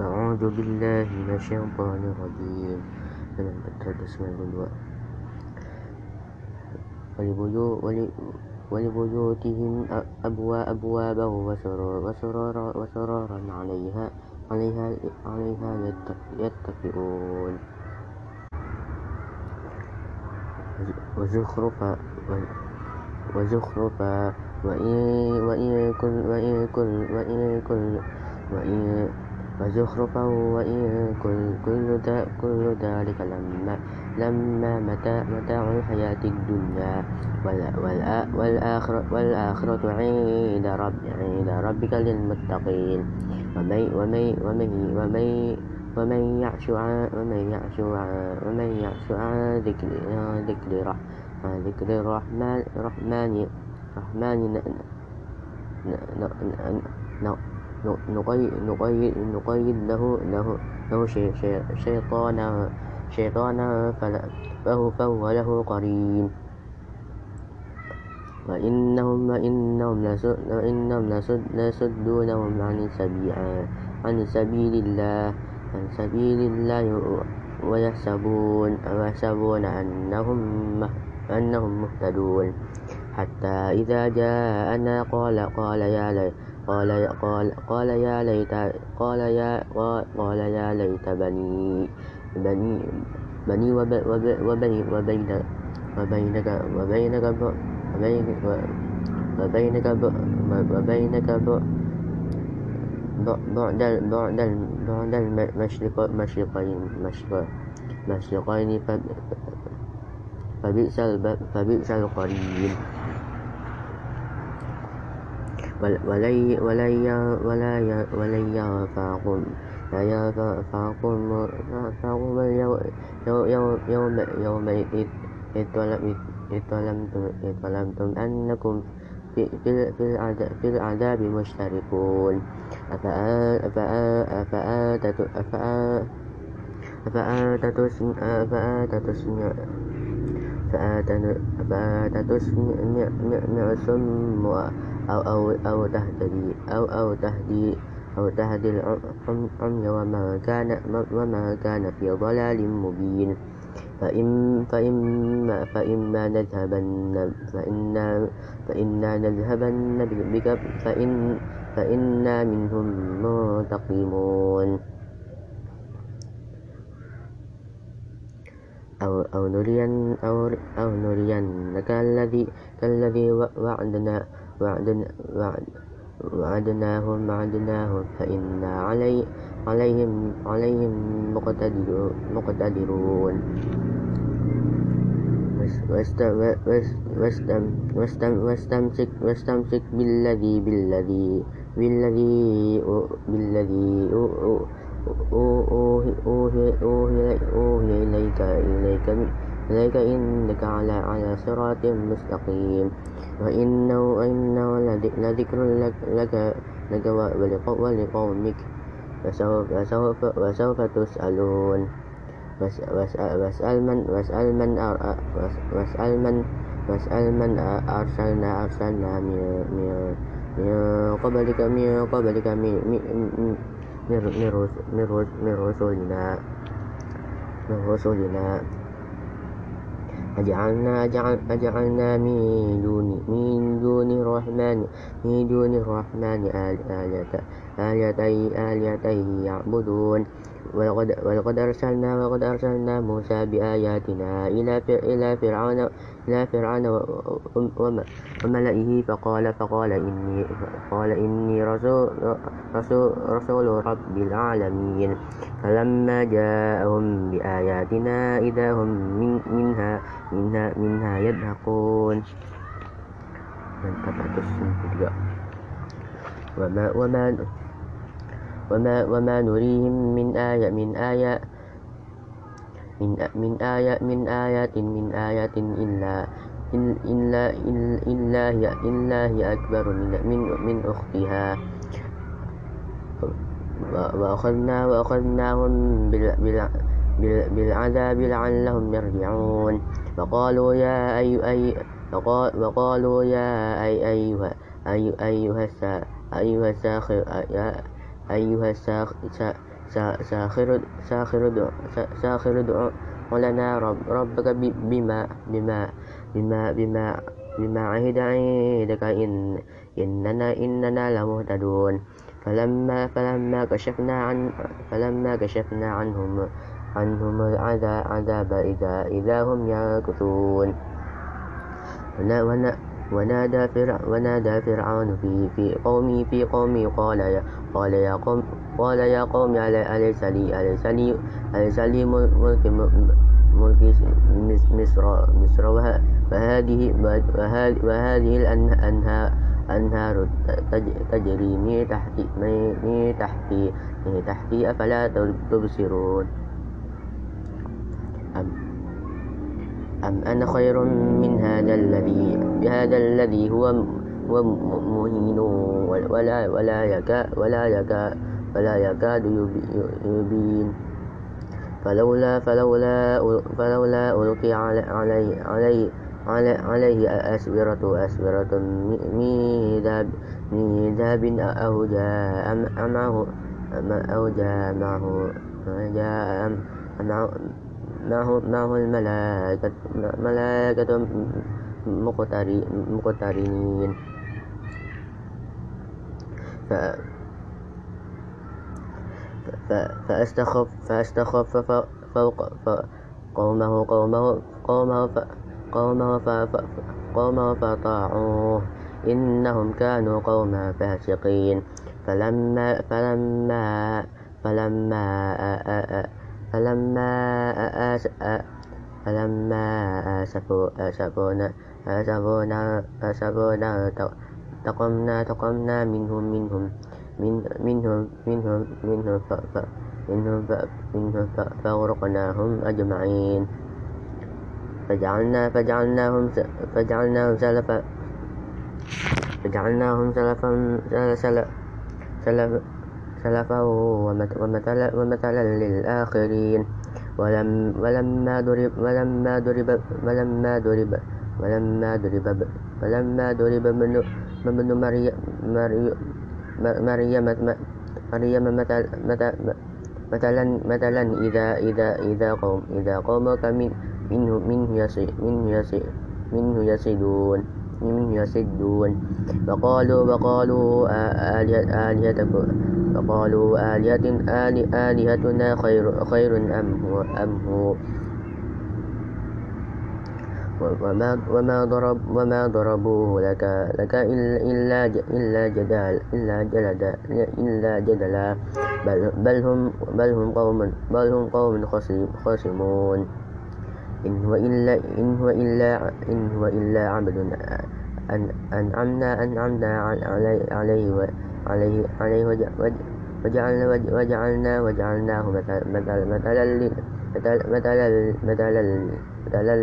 أعوذ بالله من الشيطان الرجيم. بسم الله ولبيوتهم أبوابا وسرارا عليها عليها يتكئون. وزخرفا وزخرفا وإن كل وإن كل وإن كل وإن وزخرفا وإن كل كل ذلك لما لما متاع متاع الحياة الدنيا. والآخرة والآخرة عند رب عند ربك للمتقين. ومن ومن ومن ومن ومن يعش عن ومن يعش عن ومن يعش عن ذكر ذكر عن ذكر الرحمن الرحمن الرحمن نقيد له شيطانا فهو, فهو له قرين. وإنهم وإنهم ليصدونهم عن سبيل عن سبيل الله عن سبيل الله ويحسبون ويحسبون أنهم أنهم مهتدون. حتى إذا جاءنا قال قال يا ليت قال قال قال يا ليت قال يا قال يا ليت بني بني بني وبينك وبينك وبينك وبينك وبينك بعد بعد بعد المشرق مشرقين مشرقين فبئس فبئس القرين ولن ينفعكم يومئذ إذ ظلمتم أنكم في العذاب مشتركون. فآتت السم أو أو أو تهدي أو أو تهدي أو تهدي العمي وما كان وما كان في ضلال مبين. فإن فإما فإما نذهبن فإنا فإنا نذهبن بك فإن فإنا منهم منتقمون. أو أو نرين أو أو نرينك الذي كالذي وعدنا وعدنا وعد وعدناهم وعدناهم فإنا علي عليهم عليهم مقتدرون. واستمسك واستمسك بالذي بالذي بالذي بالذي أوهي إليك إليك إليك إنك على على صراط مستقيم. وإنه لذكر لك لك ولقومك وسوف تسألون واسأل من أرسلنا أرسلنا من قبلك من قبلك من رسلنا من رسلنا أجعلنا أجعلنا من دون من دون الرحمن من دون الرحمن آلهة آلهة آلهة يعبدون. ولقد ولقد أرسلنا ولقد أرسلنا موسى بآياتنا إلى إلى فرعون إلى فرعون وملئه فقال فقال إني قال إني رسول رسول, رسول رب العالمين. فلما جاءهم بآياتنا إذا هم من منها منها منها يضحكون. وما وما وما, وما نريهم من آية من آية من من آية من آيات من آيات إلا إلا إلا هي إلا هي أكبر من من من أختها. وأخذنا وأخذناهم بالعذاب لعلهم يرجعون. وقالوا يا أي أي وقالوا يا أي أيها أي أيها أيها الساخر أيها ساخر ساخر ساخر دع لنا رب ربك بما بما بما بما بما عهد عندك. إن إننا إننا لمهتدون. فلما فلما كشفنا عن فلما كشفنا عنهم عنهم العذاب إذا إذا هم ينكثون. ونادى فرع ونادى فرعون في في قومه في قومه قال يا قال يا قوم قال يا قوم أليس لي أليس لي أليس لي ملك ملك مصر مصر وهذه وهذه الأنهار أنهار تجري من تحتي من تحتي من تحتي أفلا تبصرون. أم أم أنا خير من هذا الذي بهذا الذي هو هو مهين ولا ولا يكاد ولا يكاد ولا يكاد يبين. فلولا فلولا فلولا ألقي عليه عليه عليه أسورة أسورة من ذهب من ذهب أو جاء معه أو جاء معه جاء معه معه الملائكة ملائكة مقترنين. فاستخف فاستخف فوق قومه قومه قومه قومه قومه فطاعوه إنهم كانوا قوما فاسقين فلما فلما فلما فلما فلما آسفونا آسفونا آسفونا تقمنا تقمنا منهم منهم من منهم منهم منهم منهم منهم فأغرقناهم أجمعين. فجعلنا فجعلناهم فجعلناهم سلفا فجعلناهم سلفا سلفا سلفا ومثلا ومثلا للآخرين. ولم ولما ضرب ولما ضرب ولما ضرب ولما ضرب ولما ضرب ابن مريم مريم مريم مثلا مثلا إذا إذا إذا قوم إذا قومك من منه منه منه منه يصدون منه يصدون وقالوا وقالوا آلهتكم وقالوا آلهة آلهتنا خير خير أم هو أم هو؟ وما وما ضرب وما ضربوه لك لك إلا إلا جدال إلا جلدا إلا جدلا. بل بل هم بل هم قوم بل هم قوم خصمون. إن هو إلا إن هو إلا إن هو إلا عبد أن أنعمنا أنعمنا عليه عليه عليه عليه وجعلنا وجعلنا وجعلناه مثلا مثلا مثلا مثلا مثلا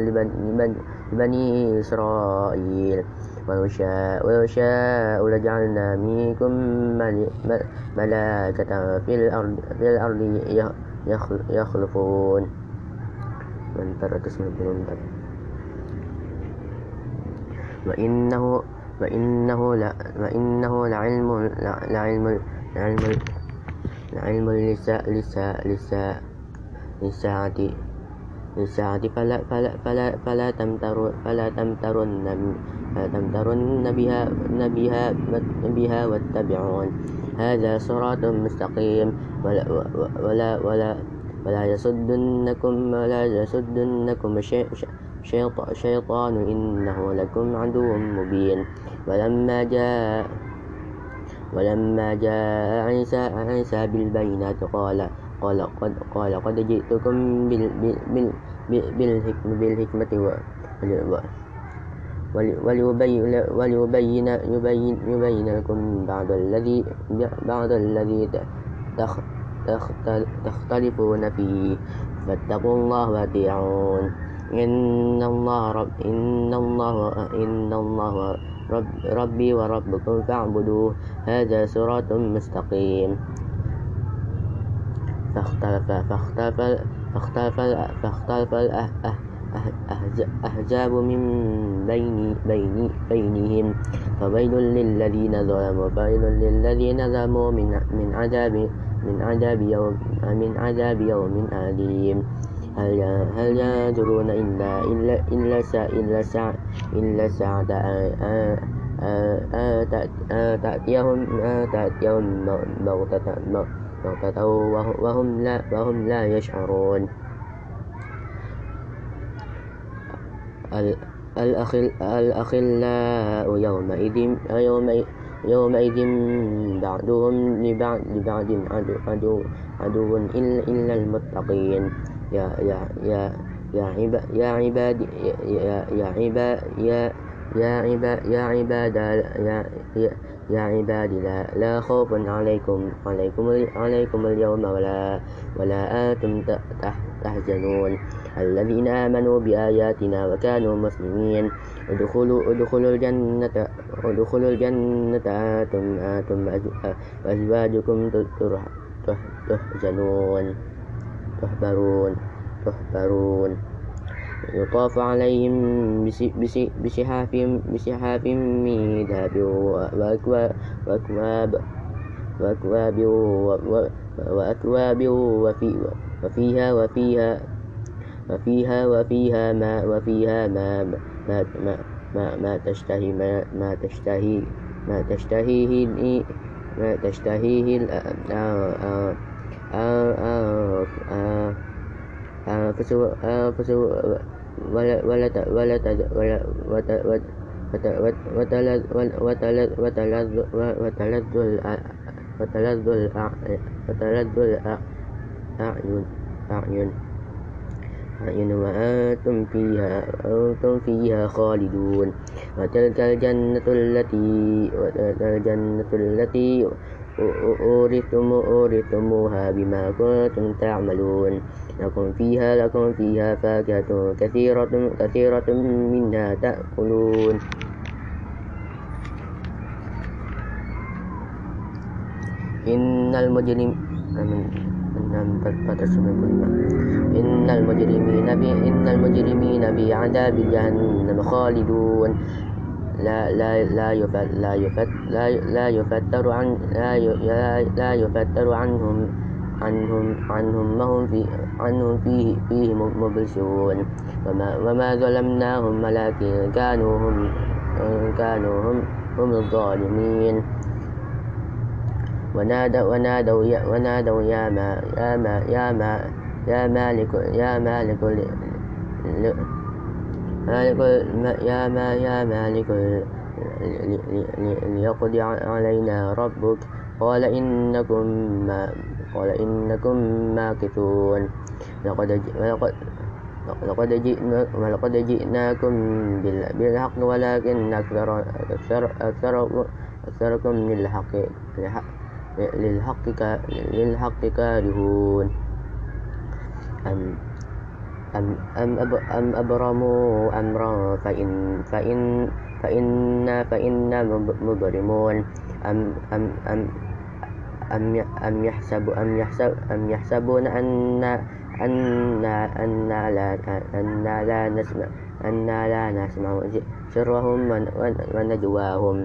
لبني إسرائيل. ولو شاء, ولو شاء لجعلنا منكم ملائكة في الأرض, في الأرض يخلفون. من ترك اسم البنون وإنه وإنه لا وإنه لعلم لعلم لعلم لعلم للساعة للساعة للساعة فلا فلا فلا فلا تمترن فلا تمترن فلا تمترن بها بها بها واتبعون. هذا صراط مستقيم. ولا ولا ولا ولا يصدنكم ولا يصدنكم شيطان إنه لكم عدو مبين. ولما جاء ولما جاء عيسى عيسى بالبينات قال قال قد قال قد جئتكم بالحكمة وليبين وليبين يبين يبين لكم بعض الذي بعض الذي تختلفون فيه. فاتقوا الله وأطيعون. إن الله رب إن الله إن الله رب ربي وربكم فاعبدوه. هذا صراط مستقيم. فاختلف فاختلف فاختلف فاختلف الأحزاب من بين بين بينهم. فويل للذين ظلموا فويل للذين ظلموا من من عذاب من عذاب يوم من عذاب يوم أليم. هل هل ينظرون إلا إلا إلا سا إلا سا إلا ساعة تأتيهم تأتيهم بغتة وهم لا وهم لا يشعرون. الأخلاء يومئذ يومئذ يومئذ بعضهم لبعض لبعض عدو عدو, عدو إلا المتقين. يا يا يا يا عباد يا عباد يا يا عباد يا يا عباد يا عباد يا يا عباد لا, لا خوف عليكم. عليكم عليكم اليوم ولا ولا أنتم تحزنون. الذين آمنوا بآياتنا وكانوا مسلمين. ادخلوا ادخلوا الجنة ادخلوا الجنة. أنتم أنتم وأزواجكم تحزنون. تحبرون تحبرون. يطاف عليهم بسحاف بسحاف من ذهب وأكواب وأكواب وأكواب وفيها وفيها وفيها وفيها ما وفيها ما ما ما ما, ما تشتهي ما, ما تشتهي ما تشتهيه ما تشتهيه أنفس أنفس ولا ولا ولا وتلذ وتلذ وتلذ وتلذ الأعين أعين أعين وأنتم فيها أنتم فيها خالدون. وتلك الجنة التي وتلك الجنة التي أورثتم أورثتموها بما كنتم تعملون. لكم فيها لكم فيها فاكهة كثيرة كثيرة منها تأكلون. إن المجرم إن المجرمين إن المجرمين بعذاب جهنم خالدون. لا لا لا لا لا يفتر عن لا لا يفتر عنهم عنهم عنهم ما هم في عنهم فيه فيه مبلسون. وما وما ظلمناهم ولكن كانوا هم كانوا هم هم الظالمين. ونادوا ونادوا يا ونادوا يا ما يا ما يا ما يا مالك يا مالك مالك يا ما يا مالك ليقضي علينا ربك. قال إنكم ما قال إنكم ماكثون. لقد لقد جئنا ولقد جئناكم بالحق ولكن أكثر أكثر أكثر أكثركم للحق للحق للحق كارهون. أم أم أب أم أبرموا أمرا فإن فإن فإنا فإنا مبرمون. أم أم أم أم أم يحسب أم يحسب أم يحسبون أن أن أن لا أن لا نسمع أن لا نسمع سرهم ونجواهم.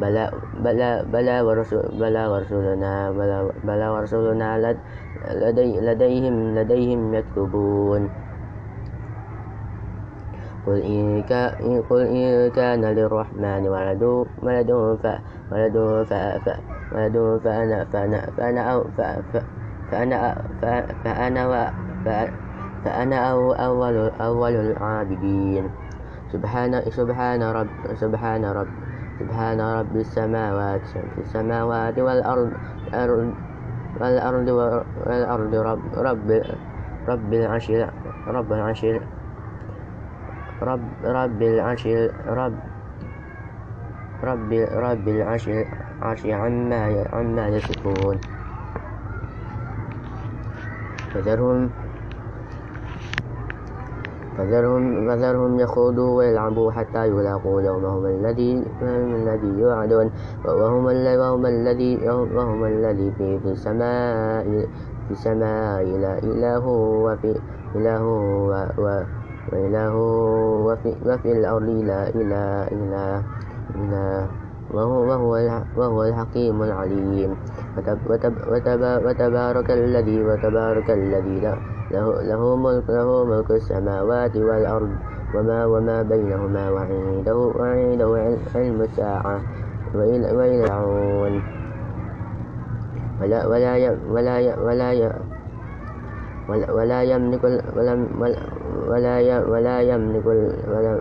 بلى بلى بلى ورسول بلى ورسولنا بلى بلى ورسولنا لدي لديهم لديهم يكتبون. قل إن قل إن كان للرحمن ولد ولد ولد ولد فأنا فأنا فأنا أو فأنا فأنا فأنا أو أول أول العابدين. سبحان سبحان رب سبحان رب سبحان رب السماوات السماوات والأرض والأرض والأرض رب رب رب العشر رب العشر رب رب العرش رب رب رب العرش عرش عما عما يصفون فذرهم فذرهم فذرهم يخوضوا ويلعبوا حتى يلاقوا يومهم الذي الذي يوعدون. وهم وهم الذي وهم الذي في في السماء في السماء لا إله وفي إله و وإله وفي, وفي الأرض لا إله إلا إلا وهو, وهو, وهو الحكيم العليم. وتب وتب وتب وتبارك الذي وتبارك الذي له, له, ملك, له ملك السماوات والأرض وما وما بينهما وعنده, وعنده علم الساعة وإلى يرجعون ولا ولا ولا ولا ولا يملك ولم ولا يملك ولم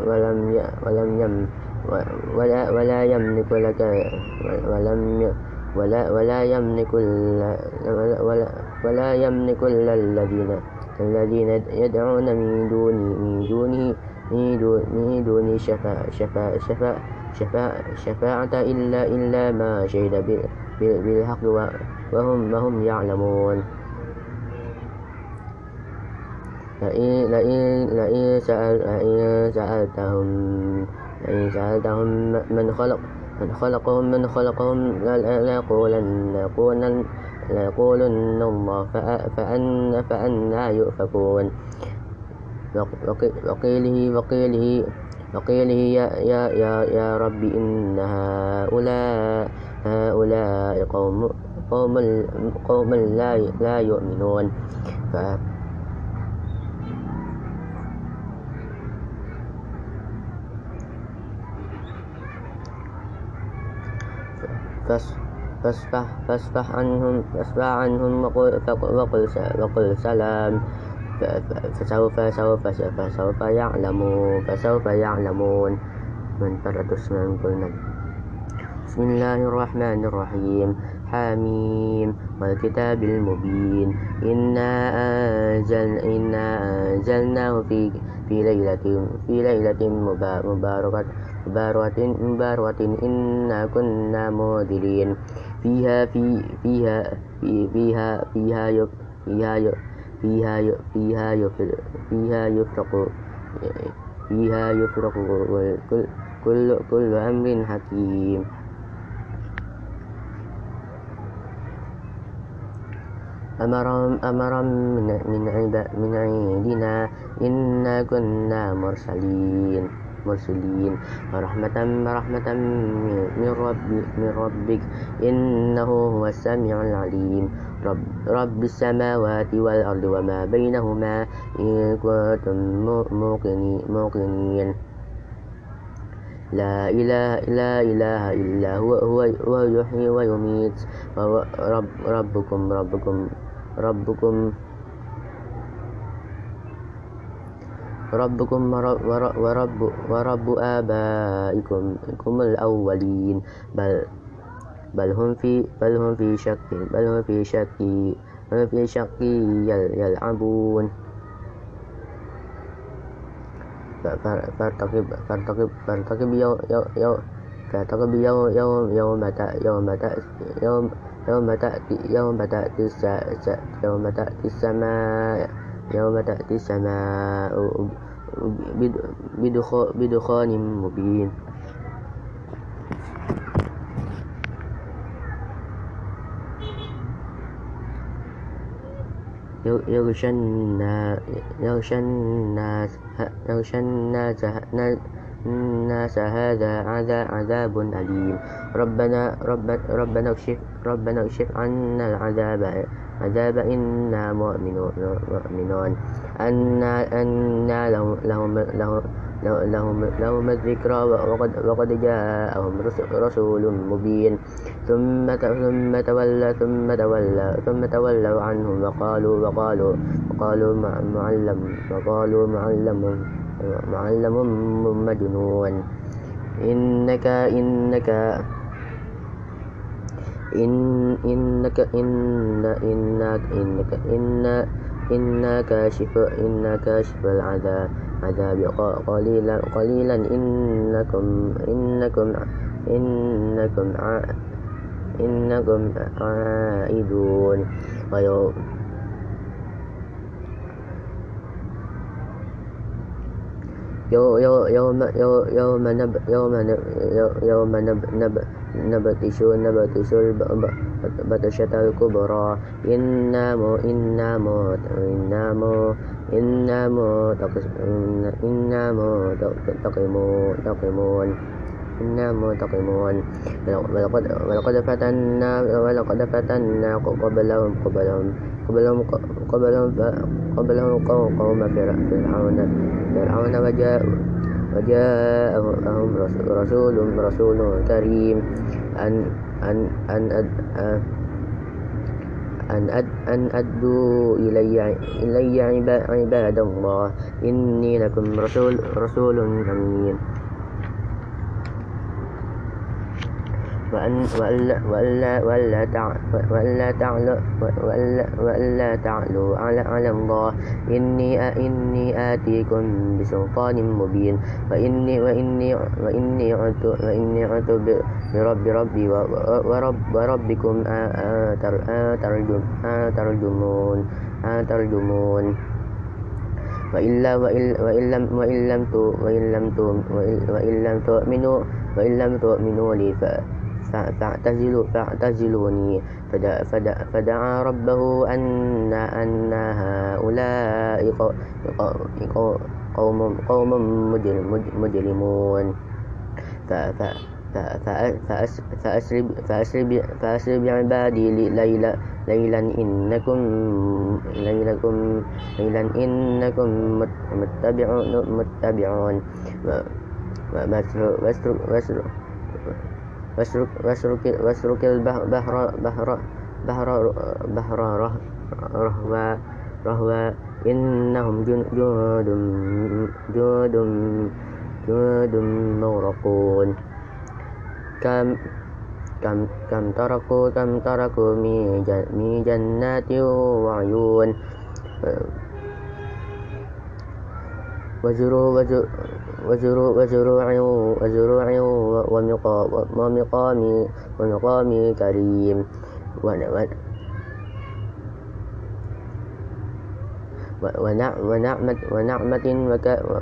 ولم يم ولا ولا يملك لك ولم ولا ولا يملك ولا ولا يملك الذين الذين يدعون من دونه من دونه من دونه شفاعة شفاعة شفاعة شفاعة شفاعة إلا إلا ما شهد بالحق وهم وهم يعلمون. لئن لئن لئن سألتهم لئن سألتهم من خلق من خلقهم من خلقهم ليقولن ليقولن ليقولن الله فأن فأنا يؤفكون. وقيله وقيله وقيله يا يا يا يا رب إن هؤلاء هؤلاء قوم قوم قوم لا لا يؤمنون. فاصفح فاصفح عنهم فاصفح عنهم وقل, وقل, وقل سلام. فسوف سوف فسوف يعلمون فسوف يعلمون من فرد من قلنا. بسم الله الرحمن الرحيم. حميم. والكتاب المبين. إنا أنزل إنا أنزلناه في في ليلة في ليلة مباركة. مباركة مباركة إنا كنا منذرين فيها في فيها في فيها فيها فيها فيها فيها يفرق فيها يفرق فيها يفرق كل كل كل أمر حكيم. أمرا أمرا من من عندنا إنا كنا مرسلين. مرسلين ورحمة رحمة من رب من ربك. إنه هو السميع العليم. رب, رب السماوات والأرض وما بينهما إن كنتم موقنين. لا إله لا إله إلا هو هو, هو يحيي ويميت. رب ربكم ربكم ربكم ربكم ورب, ورب آبائكم الأولين. بل بل هم في بل هم في شك بل هم في شك بل في شك يلعبون. فارتقب فارتقب فارتقب يوم يوم فارتقب يوم يوم يوم يوم يوم يوم يوم تأتي يوم تأتي السماء. يوم تأتي السماء بدخان مبين. يغشى الناس الناس هذا عذاب أليم. ربنا ربنا اكشف ربنا اكشف عنا العذاب عذاب إنا مؤمنون أنا لهم لهم لهم لهم, لهم الذكرى وقد, وقد جاءهم رسول مبين. ثم ثم تولى ثم تولى ثم تولوا عنهم وقالوا وقالوا وقالوا معلم وقالوا معلم معلم مجنون. إنك إنك إن إنك إن إنك إنك إن إنا كاشف إنا كاشف العذاب. عذاب قليلا قليلا إنكم إنكم إنكم إنكم عائدون. يوم يوم نب يوم نب يوم نب نب نبتش نبتش البطشة الكبرى. إنا مو إنا مو إنا مو إنا مو إنا مو تقيمون تقيمون إنا منتقمون ولقد ولقد فتنا ولقد فتنا قبلهم قبلهم قبلهم قبلهم قبلهم قوم فرعون فرعون وجاء وجاءهم رسول رسول كريم. أن أن أن أن أد أن أدوا إلي إلي عباد الله. إني لكم رسول رسول أمين. وألا وألا تعلوا على الله. إني إني آتيكم بسلطان مبين. وإني وإني وإني عدت وإني عدت برب ربي ورب وربكم ترجمون ترجمون. وإلا وإن وإن لم وإن لم تؤمنوا وإن لم تؤمنوا لي فاعتزلوني فدعا ربه أن أن هؤلاء قوم قوم مجرمون. فأسر بعبادي ليلا ليلا إنكم ليلكم ليلا إنكم متبعون واسر واسلك البحر بحر بحر بحر رهوا رهوا إنهم جند جند جند مغرقون. كم كم كم تركوا كم تركوا من جنات وعيون. وزروع وزروع وزروع ومقام ومقام كريم.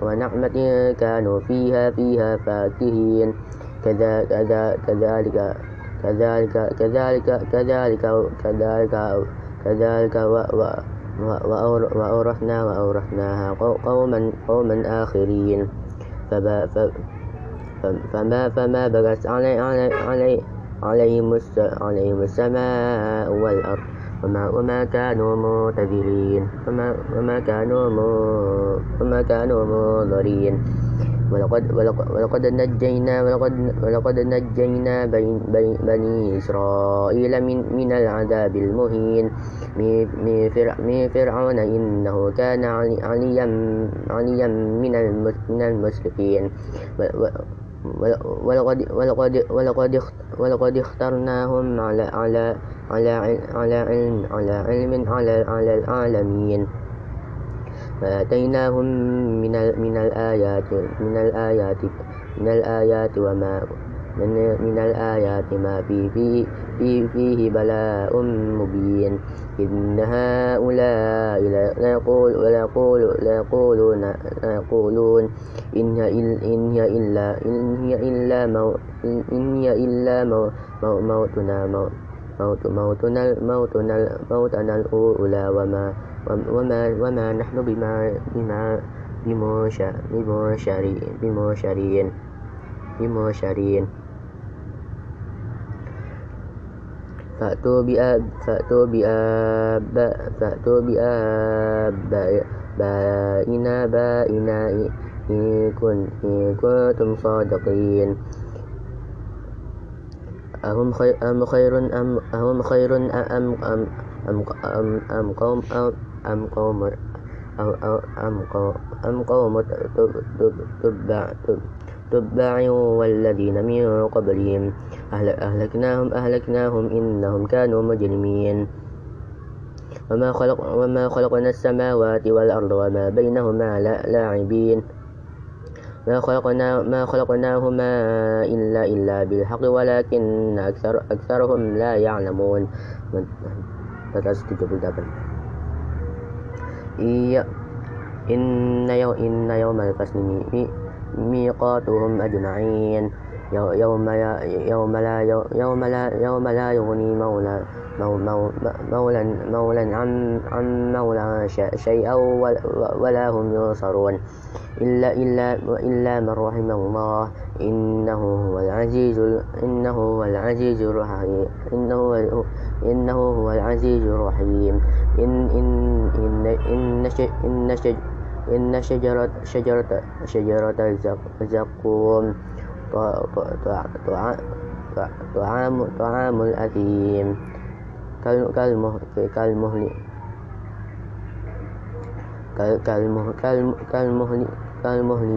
ونعمة كانوا فيها فيها فاكهين. كذلك كذلك كذلك كذلك كذلك كذلك كذلك وأورثنا وأورثناها قوما قوما آخرين. فما فما بغت علي علي علي عليهم عليهم السماء والأرض. وما وما كانوا معتذرين وما وما كانوا وما كانوا منظرين. ولقد ولقد نجينا ولقد ولقد نجينا بني إسرائيل من من العذاب المهين. من فرعون إنه كان عليا عليا من من المسرفين. ولقد ولقد ولقد ولقد اخترناهم على على على على علم على علم على على العالمين. فآتيناهم من من الآيات من الآيات من الآيات وما من, من الآيات ما في فيه, فيه, فيه بلاء مبين. إن هؤلاء لا يقول لا يقول لا يقولون لا يقولون إن هي إن هي إلا إن هي إلا مو إن هي إلا مو موتنا موت موتنا موتنا موتنا الأولى وما وما وما نحن بما بما بمشارين بمشارين بمشارين فأتوا بآب فأتوا بآب فأتوا بآبائنا بائنا إن كنتم صادقين. أهم خير أم خير أم أهم خير أم أم أم أم أم قوم أم أم قوم أم قوم تبع تبع والذين من قبلهم أهلكناهم أهلكناهم إنهم كانوا مجرمين وما خلق وما خلقنا السماوات والأرض وما بينهما لاعبين ما خلقنا ما خلقناهما إلا إلا بالحق ولكن أكثر أكثرهم لا يعلمون إن يوم إن يوم الفصل ميقاتهم أجمعين. يوم يوم لا يوم لا يوم لا يغني مولى مولا مولا عن عن مولى شيئا ولا هم ينصرون. إلا إلا إلا من رحم الله. إنه هو العزيز إنه هو العزيز الرحيم. إنه إنه هو العزيز الرحيم. إن إن إن إن إن, إن شجرة شجرة شجرة الزقوم. طعام طعام الأثيم. كالمهل كالمهل كالمهل كالمهل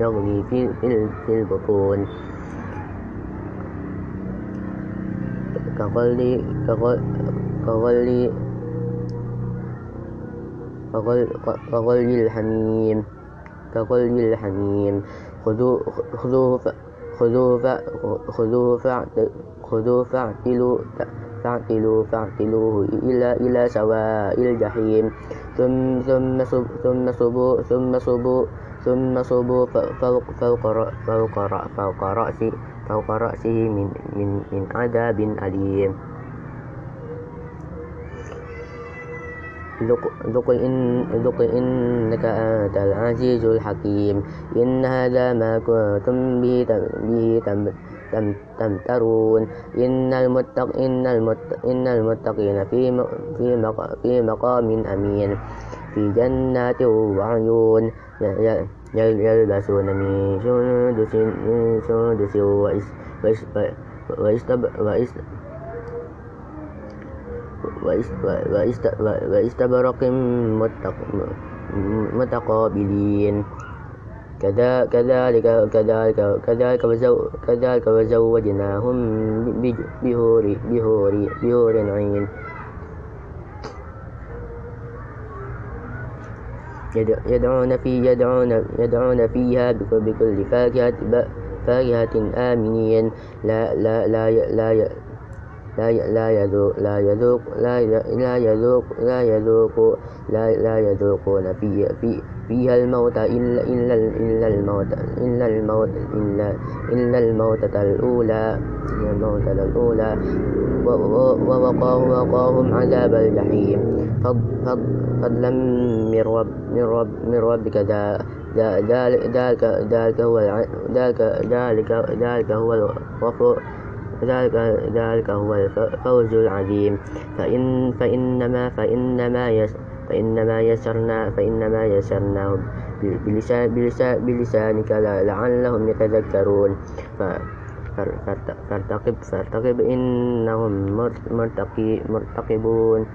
يغلي في البطون. كغلي كغلي كغلي الحميم. كغلي الحميم. خذوه خذوه خذوه خذوه خذوه فاعتلوا فاعتلوه إلى إلى سواء الجحيم. ثم ثم ثم صبوا ثم صبوا ثم صبوا فوق فوق فوق فوق رأسه فوق رأسه من من من عذاب أليم. ذق إن ذق إنك أنت العزيز الحكيم. إن هذا ما كنتم به به تمترون. إن المتق إن المتق إن المتقين في في في مقام أمين. في جنات وعيون يلبسون من سندس سندس واستبرق متقابلين. كذلك كذلك كذلك كذلك وزوجناهم بهور بهور بهور عين. يدعون في يدعون يدعون فيها بكل فاكهة فاكهة آمنين. لا لا لا لا لا لا يذوق لا يذوق لا لا يذوق لا يذوق لا لا يذوقون في في فيها الموت إلا إلا إلا الموت إلا الموت إلا إلا الموتة الأولى الموتة الأولى. ووقاهم وقاهم عذاب الجحيم. فضلا من رب من رب من ربك ذلك ذلك ذلك هو ذلك ذلك هو الغفور. ذلك ذلك هو الفوز العظيم. فإن فإنما فإنما يس فإنما يسرنا فإنما يسرناه بلسان بلسان بلسانك لعلهم يتذكرون. فارتقب فارتقب إنهم مرتقي مرتقبون.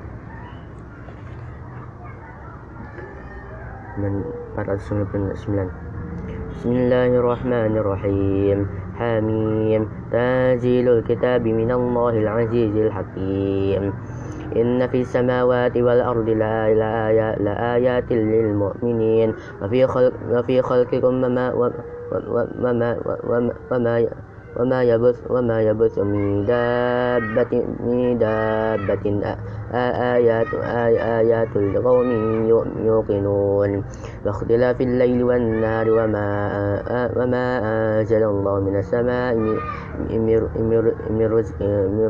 من 499 بسم الله الرحمن الرحيم. حميم. تنزيل الكتاب من الله العزيز الحكيم. إن في السماوات والأرض لآيات للمؤمنين. وفي خلق وفي خلقكم وما وما وما, وما وما يبث وما يبث من دابة من دابة. آيات آيات لقوم يوقنون. واختلاف الليل والنهار وما وما أنزل الله من السماء من رزق من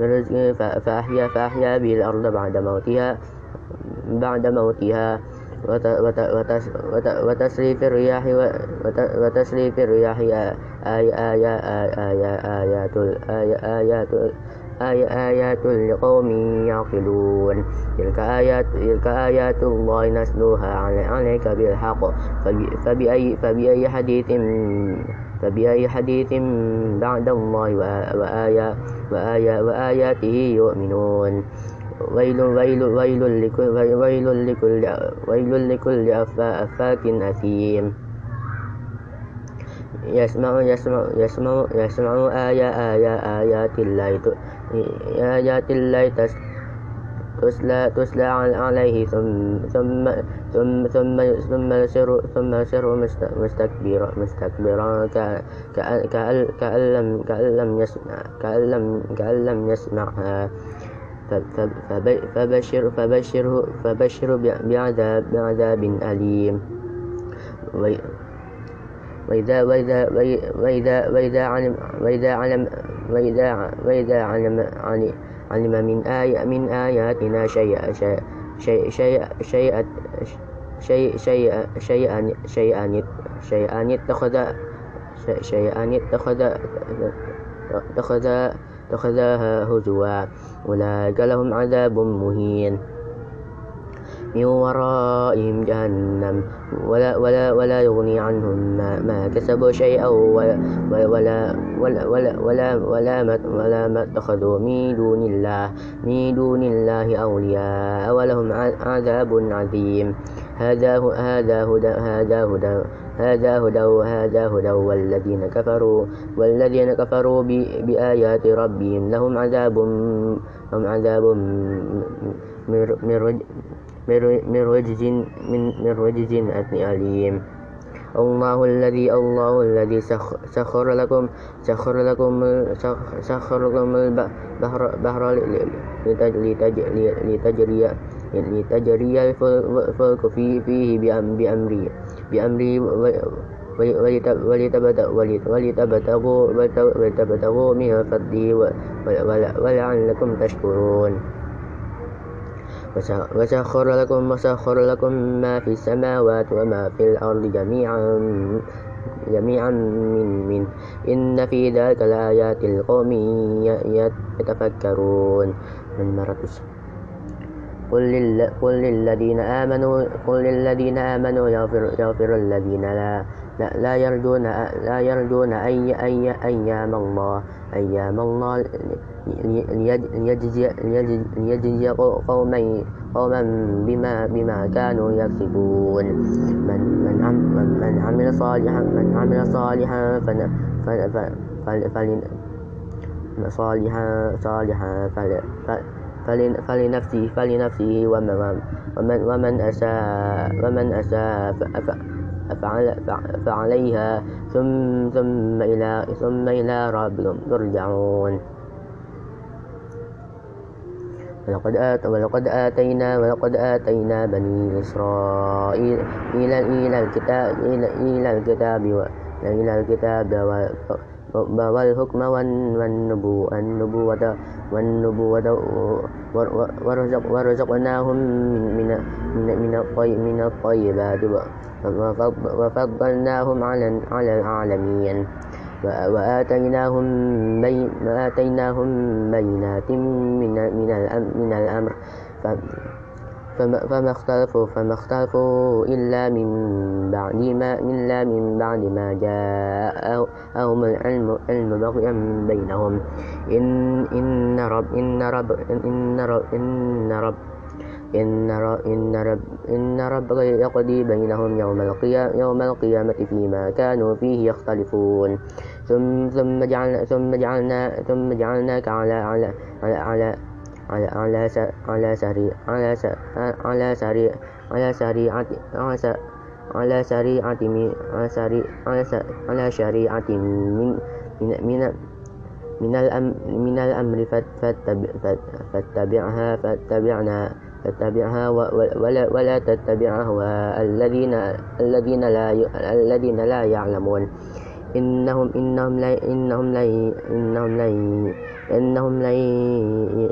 رزق فأحيا فأحيا به الأرض بعد موتها بعد موتها. وتصريف الرياح وتصريف الرياح آيات لقوم يعقلون. تلك آيات تلك آيات الله نتلوها عليك بالحق. فبأي فبأي حديث فبأي حديث بعد الله وآياته يؤمنون. ويل ويل ويل لكل ويل لكل ويل لكل أفاك أثيم. يسمع يسمع يسمع يسمع آية آية آيات الله آيات الله تسلى تسلى عليه ثم ثم ثم ثم ثم يسر ثم يسر مستكبرا مستكبرا كأن لم كأن لم يسمع كأن لم كأن لم يسمعها. فبشر فبشره فبشر بعذاب بعذاب أليم وإذا وإذا وإذا وإذا علم وإذا علم وإذا وإذا علم علم من آي من آياتنا شيئا شيئا شيئا شيئا شيئا شيئا شيئا اتخذ شيئا اتخذ اتخذ اتخذها هزوا أولئك لهم عذاب مهين. من ورائهم جهنم ولا, ولا, ولا يغني عنهم ما, ما كسبوا شيئا ولا, ولا, ولا, ولا, ولا, ولا, ولا, ما, ولا ما اتخذوا من دون الله من دون الله أولياء ولهم عذاب عظيم. هذا هدى هذا هدى هذا هدى هذا هدى والذين كفروا والذين كفروا بآيات ربهم. لهم عذاب لهم عذاب من من رجز من من رجز أليم. الله الذي الله الذي سخر لكم سخر لكم سخر لكم البحر بحر لتجري لتجري الفلك فيه فيه بأمري بأمري ولتبتغوا من فضله ولعلكم تشكرون. وسخر لكم وسخر لكم ما في السماوات وما في الأرض جميعا جميعا من من إن في ذلك لآيات لقوم يتفكرون. من مرة قل, لل قل للذين آمنوا قل للذين آمنوا يغفر, يغفر الذين لا لا, يرجون لا يرجون أي أي أيام الله أيام الله ليجزي ليجزي قوما قوما بما بما كانوا يكسبون. من من من عمل صالحا من عمل صالحا فن فل صالحا صالحا فل فلنفسه فلنفسه ومن ومن ومن أساء ومن أساء فعليها. ثم ثم إلى ثم إلى ربكم ترجعون. ولقد آت ولقد آتينا ولقد آتينا بني إسرائيل إلى إلى الكتاب إلى إلى الكتاب إلى الكتاب والحكم والنبوة النبوة والنبوة ورزقناهم من من من الطيبات وفضلناهم على العالمين. وآتيناهم بينات من من الأمر. فما اختلفوا فما اختلفوا إلا من بعد ما إلا من بعد ما جاءهم العلم علم بغيا بينهم. إن إن رب إن رب إن رب إن رب إن رب إن رب إن ربك يقضي بينهم يوم القيامة يوم القيامة فيما كانوا فيه يختلفون. ثم ثم جعلنا ثم جعلنا ثم جعلناك على على على, على على على على سري على على سري على سريعة على سريعة على سري على شريعة من من من الأمر من الأمر فاتبعها فاتبعنا فاتبعها ولا ولا تتبع أهواء الذين الذين لا الذين لا يعلمون. إنهم إنهم لا إنهم لا إنهم لا إنهم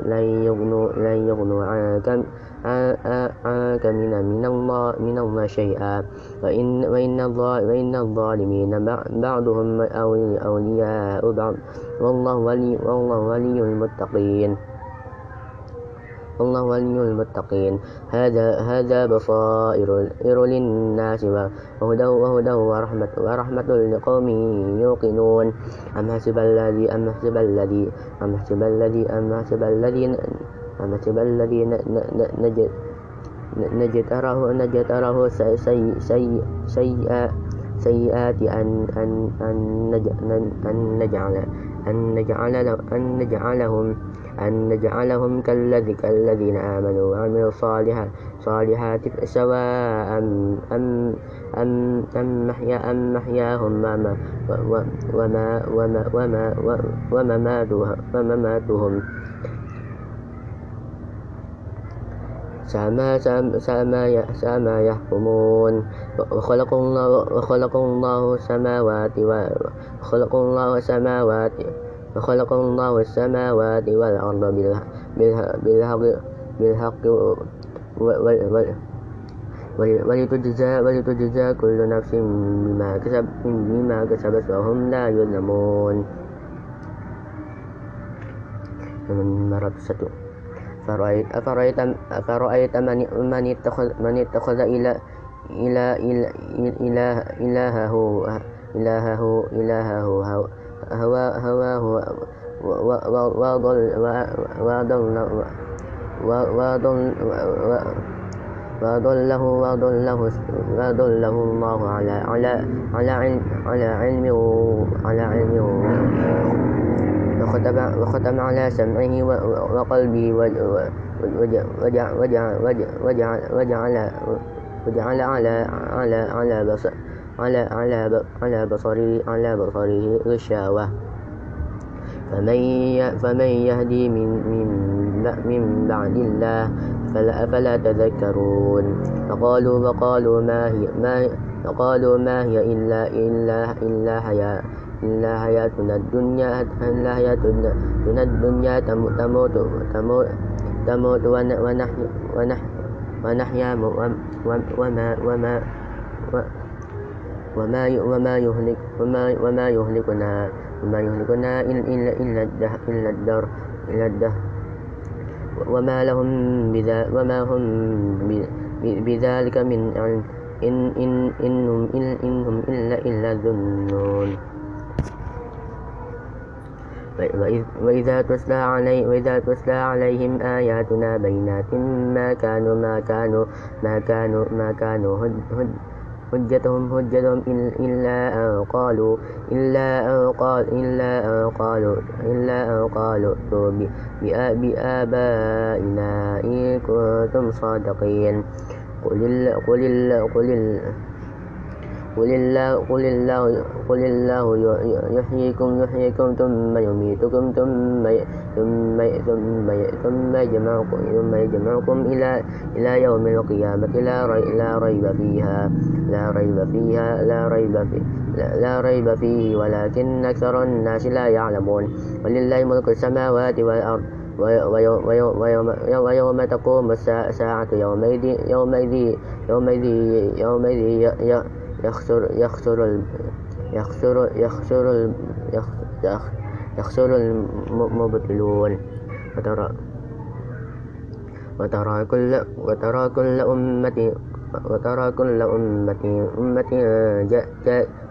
لن يغنوا لن يغنوا عنك عنك من من الله من الله شيئا. وإن وإن وإن الظالمين بعضهم أولياء بعض. والله ولي والله ولي المتقين. والله ولي المتقين. هذا هذا بصائر للناس وهدى وهدى ورحمة ورحمة لقوم يوقنون. أم حسب الذي أم حسب الذي أم حسب الذي أم حسب الذي أم حسب الذي نجتره نجتره سيئات سيئات أن أن أن نجعل أن نجعل أن نجعلهم أن نجعلهم كالذي كالذين آمنوا وعملوا الصالحات صالحات سواء أم أم أم أم محيا أم محياهم وما وما وما وما ومماتهم. ومماتهم سما سما سما يحكمون. وخلق الله وخلق الله السماوات وخلق الله السماوات وخلق الله السماوات والأرض بالحق ولتجزى ولتجزى كل نفس بما كسب بما كسبت وهم لا يظلمون. أفرأيت أفرأيت أفرأيت من من اتخذ من اتخذ إلى إلى إله إلهه إلهه إلهه هوى هواه وضله وضله الله على على على علم على علم على علم. وختم وختم على سمعه وقلبه وجعل وجعل وجعل على على على بصر على على على بصره على بصره غشاوة. فمن فمن يهدي من من من بعد الله فلا أفلا تذكرون. فقالوا وقالوا ما هي ما فقالوا ما هي إلا إلا إلا حياة إلا حياتنا الدنيا إلا حياتنا الدنيا تموت تموت تموت تموت ونحيا ونحيا وما وما وما وما يهلك وما وما يهلكنا وما يهلكنا إلا إلا الدهر إلا الدهر إلا الدهر. وما لهم وما هم بذلك من علم. إن إن إنهم إنهم إلا إلا ظنون. وإذا تتلى علي وإذا تتلى عليهم آياتنا بينات ما كانوا ما كانوا ما كانوا ما كانوا هد هد حجتهم حجتهم إلا أن قالوا إلا أن قال إلا أن قالوا إلا أن قالوا بآبائنا إن كنتم صادقين. قل قل قل قل الله قل الله قل الله يحييكم يحييكم ثم يميتكم ثم ثم ثم ثم يجمعكم ثم يجمعكم إلى إلى يوم القيامة. لا لا ريب فيها لا ريب فيها لا ريب فيه لا ريب فيه ولكن أكثر الناس لا يعلمون. ولله ملك السماوات والأرض ويوم, ويوم تقوم الساعة يومئذ يومئذ يومئذ يومئذ يخسر يخسر يخسر يخسر يخسر المبطلون. وترى وترى كل وترى كل أمة وترى كل أمة أمة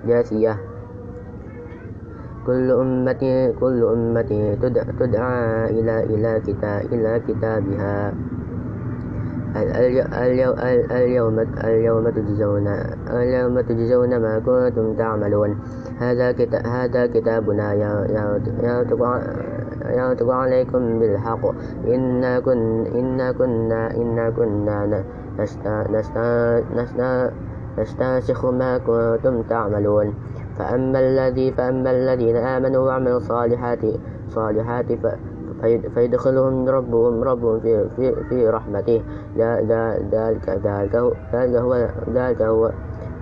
جاثية كل أمة كل أمة تدعى إلى إلى كتاب إلى كتابها. اليوم اليوم تجزون اليوم تجزون ما كنتم تعملون. هذا كتاب هذا كتابنا ينطق عليكم بالحق. إنا كن إنا كنا إنا كنا نستنسخ ما كنتم تعملون. فأما الذي فأما الذين آمنوا وعملوا الصالحات صالحات فيدخلهم ربهم ربهم في في في رحمته. ذلك ذلك هو ذلك هو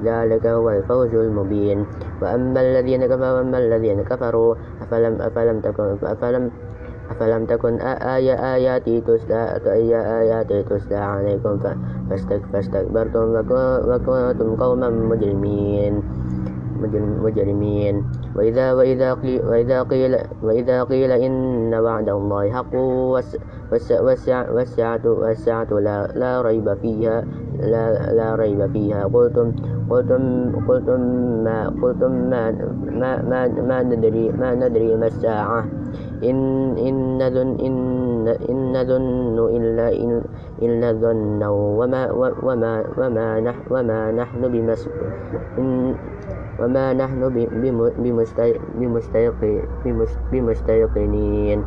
ذلك هو الفوز المبين. وأما الذين كفروا وأما الذين كفروا أفلم أفلم تكن أفلم أفلم تكن آية آياتي تسلى آياتي تسلى عليكم فاستكبرتم وكنتم قوما مجرمين. مجرمين. وإذا وإذا قيل وإذا قيل وإذا قيل إن وعد الله حق والساعة والساعة لا لا ريب فيها لا لا ريب فيها. قلتم قلتم قلتم ما قلتم ما ما ما, ما ندري ما ندري ما الساعة. إن إن ظن إن إن ظن إلا إن إلا ظن وما وما وما نحن وما نحن بمس وما نحن بمستيقنين